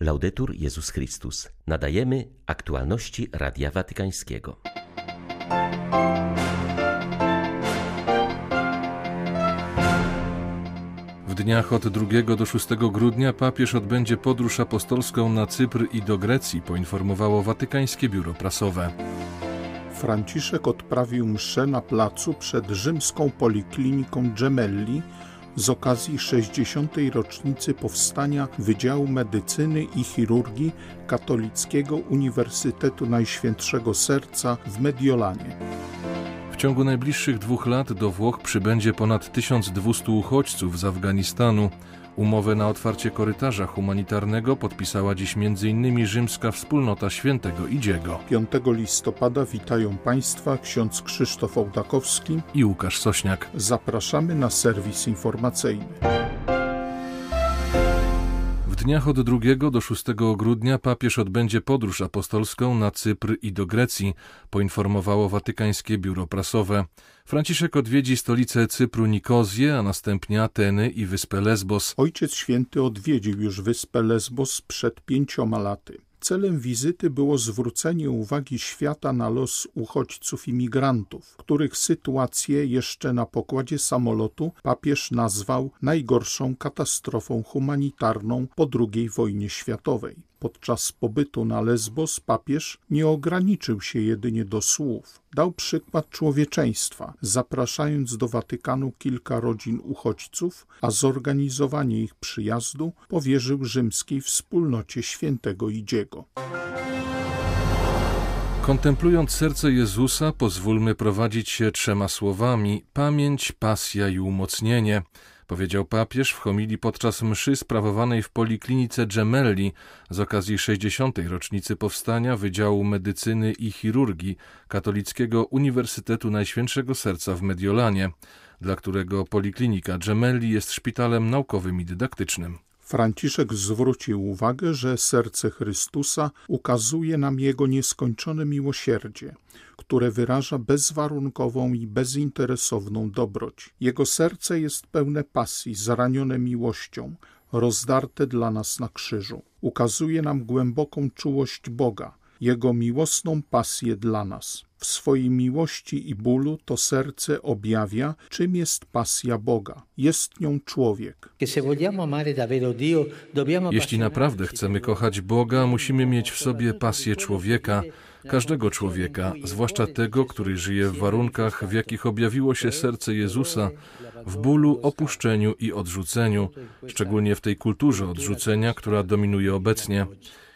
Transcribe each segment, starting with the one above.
Laudetur Jezus Chrystus. Nadajemy aktualności Radia Watykańskiego. W dniach od 2 do 6 grudnia papież odbędzie podróż apostolską na Cypr i do Grecji, poinformowało Watykańskie Biuro Prasowe. Franciszek odprawił mszę na placu przed rzymską polikliniką Gemelli z okazji 60. rocznicy powstania Wydziału Medycyny i Chirurgii Katolickiego Uniwersytetu Najświętszego Serca w Mediolanie. W ciągu najbliższych dwóch lat do Włoch przybędzie ponad 1200 uchodźców z Afganistanu. Umowę na otwarcie korytarza humanitarnego podpisała dziś m.in. rzymska wspólnota świętego Idziego. 5 listopada witają Państwa ksiądz Krzysztof Ołdakowski i Łukasz Sośniak. Zapraszamy na serwis informacyjny. Dniach od 2 do 6 grudnia papież odbędzie podróż apostolską na Cypr i do Grecji, poinformowało Watykańskie Biuro Prasowe. Franciszek odwiedzi stolicę Cypru Nikozję, a następnie Ateny i wyspę Lesbos. Ojciec Święty odwiedził już wyspę Lesbos przed pięcioma laty. Celem wizyty było zwrócenie uwagi świata na los uchodźców i migrantów, których sytuację jeszcze na pokładzie samolotu papież nazwał najgorszą katastrofą humanitarną po II wojnie światowej. Podczas pobytu na Lesbos papież nie ograniczył się jedynie do słów. Dał przykład człowieczeństwa, zapraszając do Watykanu kilka rodzin uchodźców, a zorganizowanie ich przyjazdu powierzył rzymskiej wspólnocie świętego Idziego. Kontemplując serce Jezusa, pozwólmy prowadzić się trzema słowami: pamięć, pasja i umocnienie powiedział papież w homilii podczas mszy sprawowanej w Poliklinice Gemelli z okazji 60. rocznicy powstania Wydziału Medycyny i Chirurgii Katolickiego Uniwersytetu Najświętszego Serca w Mediolanie, dla którego Poliklinika Gemelli jest szpitalem naukowym i dydaktycznym. Franciszek zwrócił uwagę, że serce Chrystusa ukazuje nam Jego nieskończone miłosierdzie, które wyraża bezwarunkową i bezinteresowną dobroć. Jego serce jest pełne pasji, zranione miłością, rozdarte dla nas na krzyżu. Ukazuje nam głęboką czułość Boga, Jego miłosną pasję dla nas. W swojej miłości i bólu to serce objawia, czym jest pasja Boga. Jest nią człowiek. Jeśli naprawdę chcemy kochać Boga, musimy mieć w sobie pasję człowieka, każdego człowieka, zwłaszcza tego, który żyje w warunkach, w jakich objawiło się serce Jezusa, w bólu, opuszczeniu i odrzuceniu, szczególnie w tej kulturze odrzucenia, która dominuje obecnie.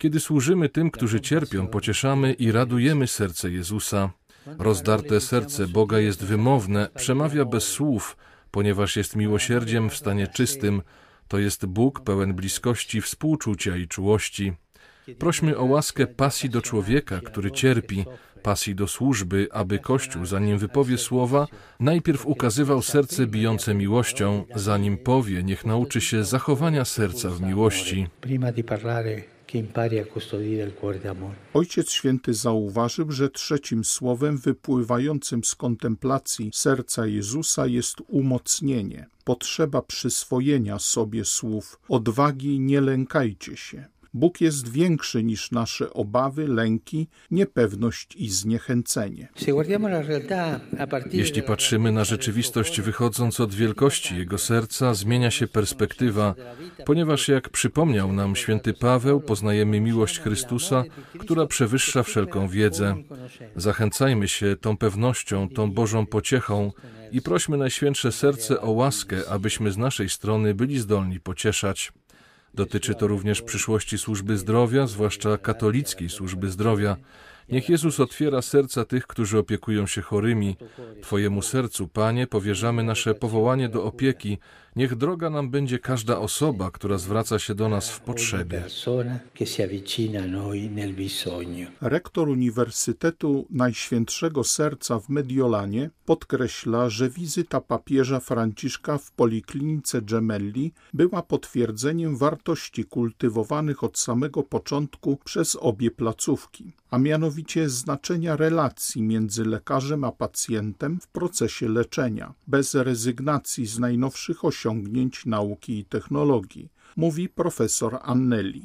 Kiedy służymy tym, którzy cierpią, pocieszamy i radujemy serce Jezusa. Rozdarte serce Boga jest wymowne, przemawia bez słów, ponieważ jest miłosierdziem w stanie czystym. To jest Bóg pełen bliskości, współczucia i czułości. Prośmy o łaskę pasji do człowieka, który cierpi, pasji do służby, aby Kościół, zanim wypowie słowa, najpierw ukazywał serce bijące miłością, zanim powie, niech nauczy się zachowania serca w miłości. Ojciec Święty zauważył, że trzecim słowem wypływającym z kontemplacji serca Jezusa jest umocnienie, potrzeba przyswojenia sobie słów odwagi nie lękajcie się. Bóg jest większy niż nasze obawy, lęki, niepewność i zniechęcenie. Jeśli patrzymy na rzeczywistość wychodząc od wielkości Jego serca, zmienia się perspektywa, ponieważ jak przypomniał nam święty Paweł, poznajemy miłość Chrystusa, która przewyższa wszelką wiedzę. Zachęcajmy się tą pewnością, tą Bożą pociechą i prośmy Najświętsze Serce o łaskę, abyśmy z naszej strony byli zdolni pocieszać. Dotyczy to również przyszłości służby zdrowia, zwłaszcza katolickiej służby zdrowia. Niech Jezus otwiera serca tych, którzy opiekują się chorymi. Twojemu sercu, Panie, powierzamy nasze powołanie do opieki. Niech droga nam będzie każda osoba, która zwraca się do nas w potrzebie. Rektor Uniwersytetu Najświętszego Serca w Mediolanie podkreśla, że wizyta papieża Franciszka w Poliklinice Gemelli była potwierdzeniem wartości kultywowanych od samego początku przez obie placówki, a mianowicie znaczenia relacji między lekarzem a pacjentem w procesie leczenia, bez rezygnacji z najnowszych osiągnięć nauki i technologii mówi profesor Anneli.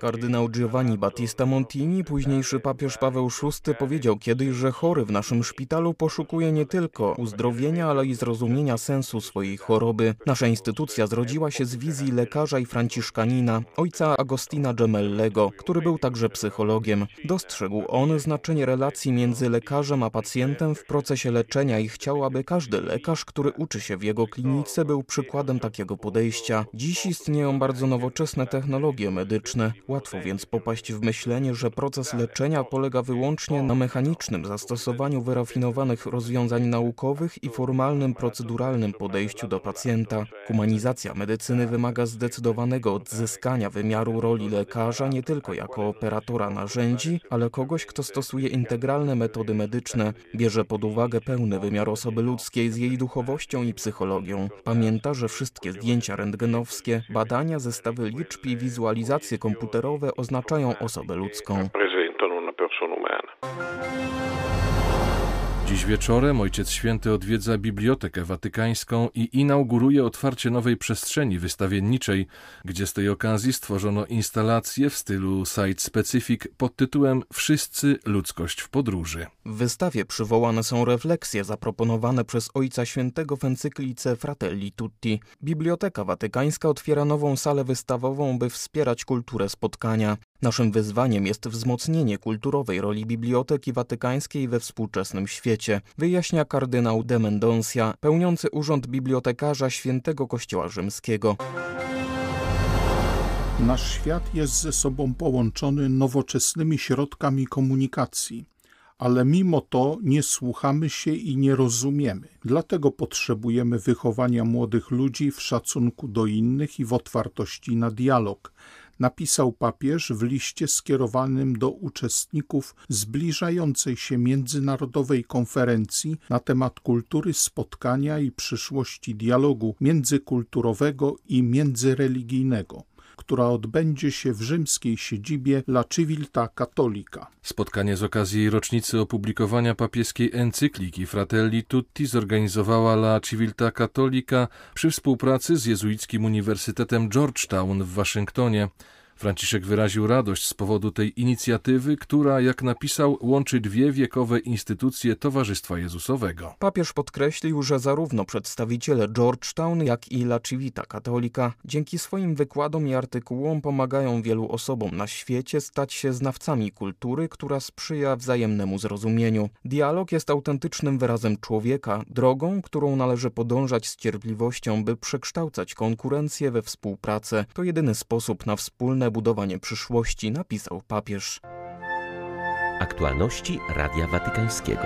Kardynał Giovanni Battista Montini, późniejszy papież Paweł VI, powiedział kiedyś, że chory w naszym szpitalu poszukuje nie tylko uzdrowienia, ale i zrozumienia sensu swojej choroby. Nasza instytucja zrodziła się z wizji lekarza i franciszkanina, ojca Agostina Gemellego, który był także psychologiem. Dostrzegł on znaczenie relacji między lekarzem a pacjentem w procesie leczenia i chciał, aby każdy lekarz, który uczy się w jego klinice, był przykładem takiego podejścia. Dziś istnieją bardzo nowoczesne technologie medyczne. Łatwo więc popaść w myślenie, że proces leczenia polega wyłącznie na mechanicznym zastosowaniu wyrafinowanych rozwiązań naukowych i formalnym, proceduralnym podejściu do pacjenta. Humanizacja medycyny wymaga zdecydowanego odzyskania wymiaru roli lekarza nie tylko jako operatora narzędzi, ale kogoś, kto stosuje integralne metody medyczne, bierze pod uwagę pełny wymiar osoby ludzkiej z jej duchowością i psychologią. Pamięta, że wszystkie zdjęcia rentgenowskie, badania, zestawy liczb i wizualizacje komputerowe oznaczają osobę ludzką. Dziś wieczorem Ojciec Święty odwiedza Bibliotekę Watykańską i inauguruje otwarcie nowej przestrzeni wystawienniczej, gdzie z tej okazji stworzono instalację w stylu site specific pod tytułem Wszyscy ludzkość w podróży. W wystawie przywołane są refleksje zaproponowane przez Ojca Świętego w encyklice Fratelli Tutti. Biblioteka Watykańska otwiera nową salę wystawową, by wspierać kulturę spotkania. Naszym wyzwaniem jest wzmocnienie kulturowej roli Biblioteki Watykańskiej we współczesnym świecie, wyjaśnia kardynał de Mendoncia, pełniący urząd bibliotekarza Świętego Kościoła Rzymskiego. Nasz świat jest ze sobą połączony nowoczesnymi środkami komunikacji, ale mimo to nie słuchamy się i nie rozumiemy. Dlatego potrzebujemy wychowania młodych ludzi w szacunku do innych i w otwartości na dialog napisał papież w liście skierowanym do uczestników zbliżającej się międzynarodowej konferencji na temat kultury spotkania i przyszłości dialogu międzykulturowego i międzyreligijnego która odbędzie się w rzymskiej siedzibie La Civiltà Cattolica. Spotkanie z okazji rocznicy opublikowania papieskiej encykliki Fratelli Tutti zorganizowała La Civiltà Cattolica przy współpracy z jezuickim Uniwersytetem Georgetown w Waszyngtonie. Franciszek wyraził radość z powodu tej inicjatywy, która, jak napisał, łączy dwie wiekowe instytucje Towarzystwa Jezusowego. Papież podkreślił, że zarówno przedstawiciele Georgetown, jak i La Civita Katolika dzięki swoim wykładom i artykułom pomagają wielu osobom na świecie stać się znawcami kultury, która sprzyja wzajemnemu zrozumieniu. Dialog jest autentycznym wyrazem człowieka, drogą, którą należy podążać z cierpliwością, by przekształcać konkurencję we współpracę. To jedyny sposób na wspólne budowanie przyszłości, napisał papież. Aktualności Radia Watykańskiego.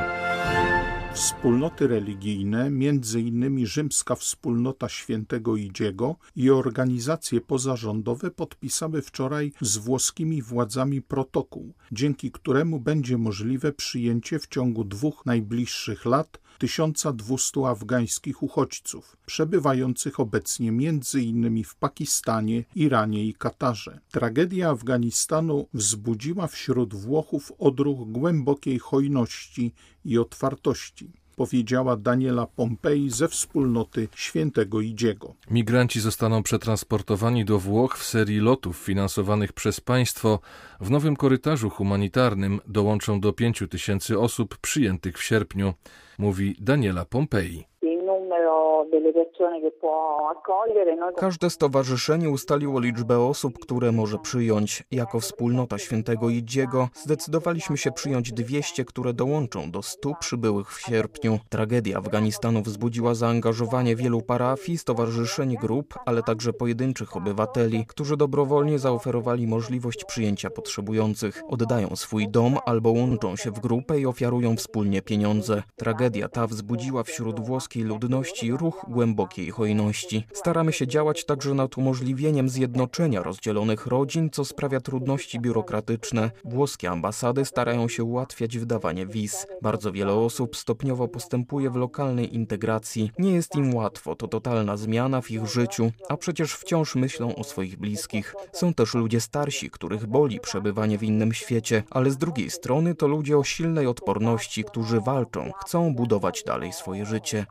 Wspólnoty religijne, między innymi Rzymska Wspólnota Świętego Idziego i organizacje pozarządowe podpisały wczoraj z włoskimi władzami protokół, dzięki któremu będzie możliwe przyjęcie w ciągu dwóch najbliższych lat 1200 afgańskich uchodźców, przebywających obecnie innymi w Pakistanie, Iranie i Katarze. Tragedia Afganistanu wzbudziła wśród Włochów odruch głębokiej hojności i otwartości powiedziała Daniela Pompei ze wspólnoty Świętego Idziego. Migranci zostaną przetransportowani do Włoch w serii lotów finansowanych przez państwo. W nowym korytarzu humanitarnym dołączą do 5 tysięcy osób przyjętych w sierpniu, mówi Daniela Pompei. Każde stowarzyszenie ustaliło liczbę osób, które może przyjąć. Jako wspólnota świętego Idziego zdecydowaliśmy się przyjąć 200, które dołączą do 100 przybyłych w sierpniu. Tragedia Afganistanu wzbudziła zaangażowanie wielu parafii, stowarzyszeń, grup, ale także pojedynczych obywateli, którzy dobrowolnie zaoferowali możliwość przyjęcia potrzebujących. Oddają swój dom albo łączą się w grupę i ofiarują wspólnie pieniądze. Tragedia ta wzbudziła wśród włoskiej ludności ruch głębokiej hojności. Staramy się działać także nad umożliwieniem zjednoczenia rozdzielonych rodzin, co sprawia trudności biurokratyczne. Włoskie ambasady starają się ułatwiać wydawanie wiz. Bardzo wiele osób stopniowo postępuje w lokalnej integracji. Nie jest im łatwo, to totalna zmiana w ich życiu, a przecież wciąż myślą o swoich bliskich. Są też ludzie starsi, których boli przebywanie w innym świecie, ale z drugiej strony to ludzie o silnej odporności, którzy walczą, chcą budować dalej swoje życie.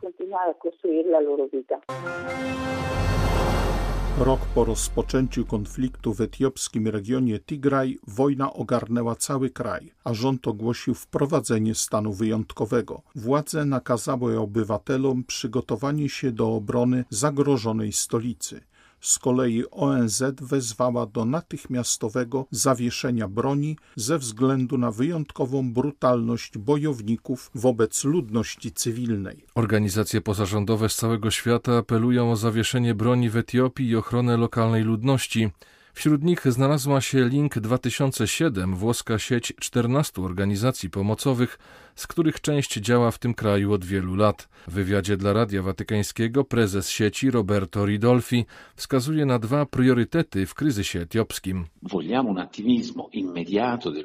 Rok po rozpoczęciu konfliktu w etiopskim regionie Tigraj wojna ogarnęła cały kraj, a rząd ogłosił wprowadzenie stanu wyjątkowego. Władze nakazały obywatelom przygotowanie się do obrony zagrożonej stolicy. Z kolei ONZ wezwała do natychmiastowego zawieszenia broni ze względu na wyjątkową brutalność bojowników wobec ludności cywilnej. Organizacje pozarządowe z całego świata apelują o zawieszenie broni w Etiopii i ochronę lokalnej ludności. Wśród nich znalazła się Link 2007, włoska sieć 14 organizacji pomocowych, z których część działa w tym kraju od wielu lat. W wywiadzie dla Radia Watykańskiego prezes sieci Roberto Ridolfi wskazuje na dwa priorytety w kryzysie etiopskim.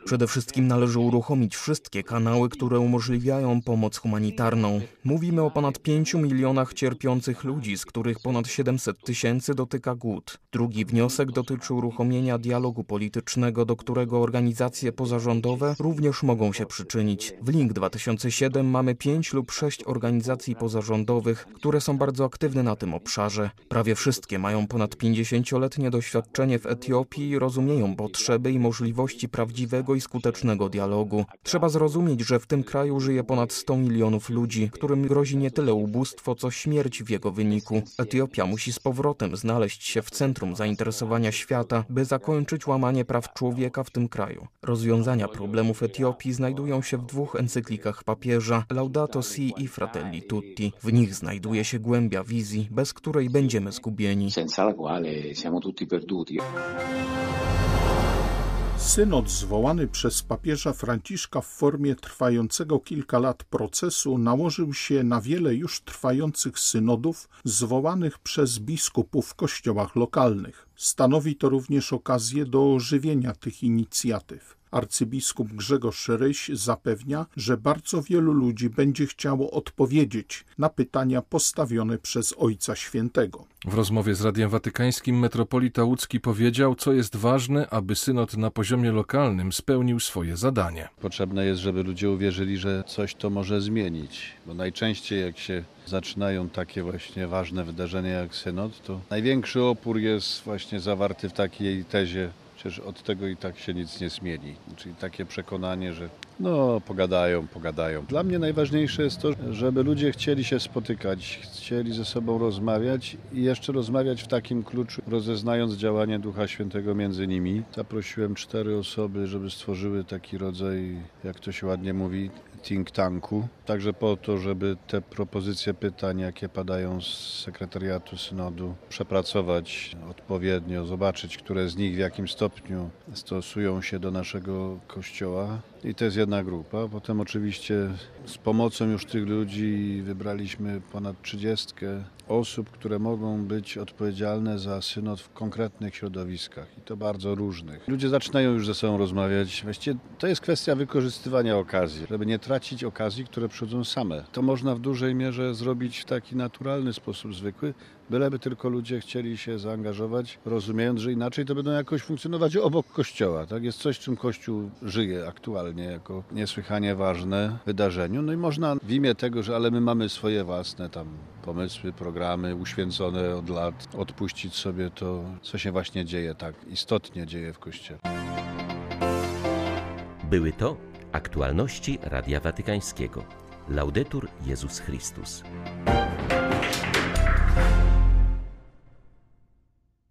Przede wszystkim należy uruchomić wszystkie kanały, które umożliwiają pomoc humanitarną. Mówimy o ponad 5 milionach cierpiących ludzi, z których ponad 700 tysięcy dotyka głód. Drugi wniosek dotyczy uruchomienia dialogu politycznego, do którego organizacje pozarządowe również mogą się przyczynić. W Link 2007 mamy 5 lub 6 organizacji pozarządowych, które są bardzo aktywne na tym obszarze. Prawie wszystkie mają ponad 50-letnie doświadczenie w Etiopii i rozumieją potrzeby i możliwości prawdziwego i skutecznego dialogu. Trzeba zrozumieć, że w tym kraju żyje ponad 100 milionów ludzi, którym grozi nie tyle ubóstwo, co śmierć w jego wyniku. Etiopia musi z powrotem znaleźć się w centrum zainteresowania świata, by zakończyć łamanie praw człowieka w tym kraju. Rozwiązania problemów Etiopii znajdują się w dwóch encyklikach papieża Laudato Si i Fratelli Tutti. W nich znajduje się głębia wizji, bez której będziemy zgubieni. Synod zwołany przez papieża Franciszka w formie trwającego kilka lat procesu nałożył się na wiele już trwających synodów zwołanych przez biskupów w kościołach lokalnych. Stanowi to również okazję do ożywienia tych inicjatyw. Arcybiskup Grzegorz Ryś zapewnia, że bardzo wielu ludzi będzie chciało odpowiedzieć na pytania postawione przez Ojca Świętego. W rozmowie z Radiem Watykańskim metropolita łódzki powiedział, co jest ważne, aby synod na poziomie lokalnym spełnił swoje zadanie. Potrzebne jest, żeby ludzie uwierzyli, że coś to może zmienić, bo najczęściej jak się zaczynają takie właśnie ważne wydarzenia jak synod, to największy opór jest właśnie zawarty w takiej tezie Przecież od tego i tak się nic nie zmieni. Czyli takie przekonanie, że no pogadają, pogadają. Dla mnie najważniejsze jest to, żeby ludzie chcieli się spotykać, chcieli ze sobą rozmawiać i jeszcze rozmawiać w takim kluczu, rozeznając działanie Ducha Świętego między nimi. Zaprosiłem cztery osoby, żeby stworzyły taki rodzaj, jak to się ładnie mówi, think tanku, także po to, żeby te propozycje pytań, jakie padają z sekretariatu synodu, przepracować odpowiednio, zobaczyć, które z nich w jakim stopniu stosują się do naszego kościoła. I to jest jedna grupa. Potem oczywiście z pomocą już tych ludzi wybraliśmy ponad trzydziestkę osób, które mogą być odpowiedzialne za synod w konkretnych środowiskach i to bardzo różnych. Ludzie zaczynają już ze sobą rozmawiać. Właściwie to jest kwestia wykorzystywania okazji, żeby nie tracić okazji, które przychodzą same. To można w dużej mierze zrobić w taki naturalny sposób zwykły, byleby tylko ludzie chcieli się zaangażować, rozumiejąc, że inaczej to będą jakoś funkcjonować obok kościoła. Tak? Jest coś, czym kościół żyje aktualnie jako niesłychanie ważne wydarzenie. No i można w imię tego, że ale my mamy swoje własne tam pomysły, programy uświęcone od lat, odpuścić sobie to, co się właśnie dzieje tak istotnie dzieje w kościele. Były to aktualności Radia Watykańskiego. Laudetur Jezus Chrystus.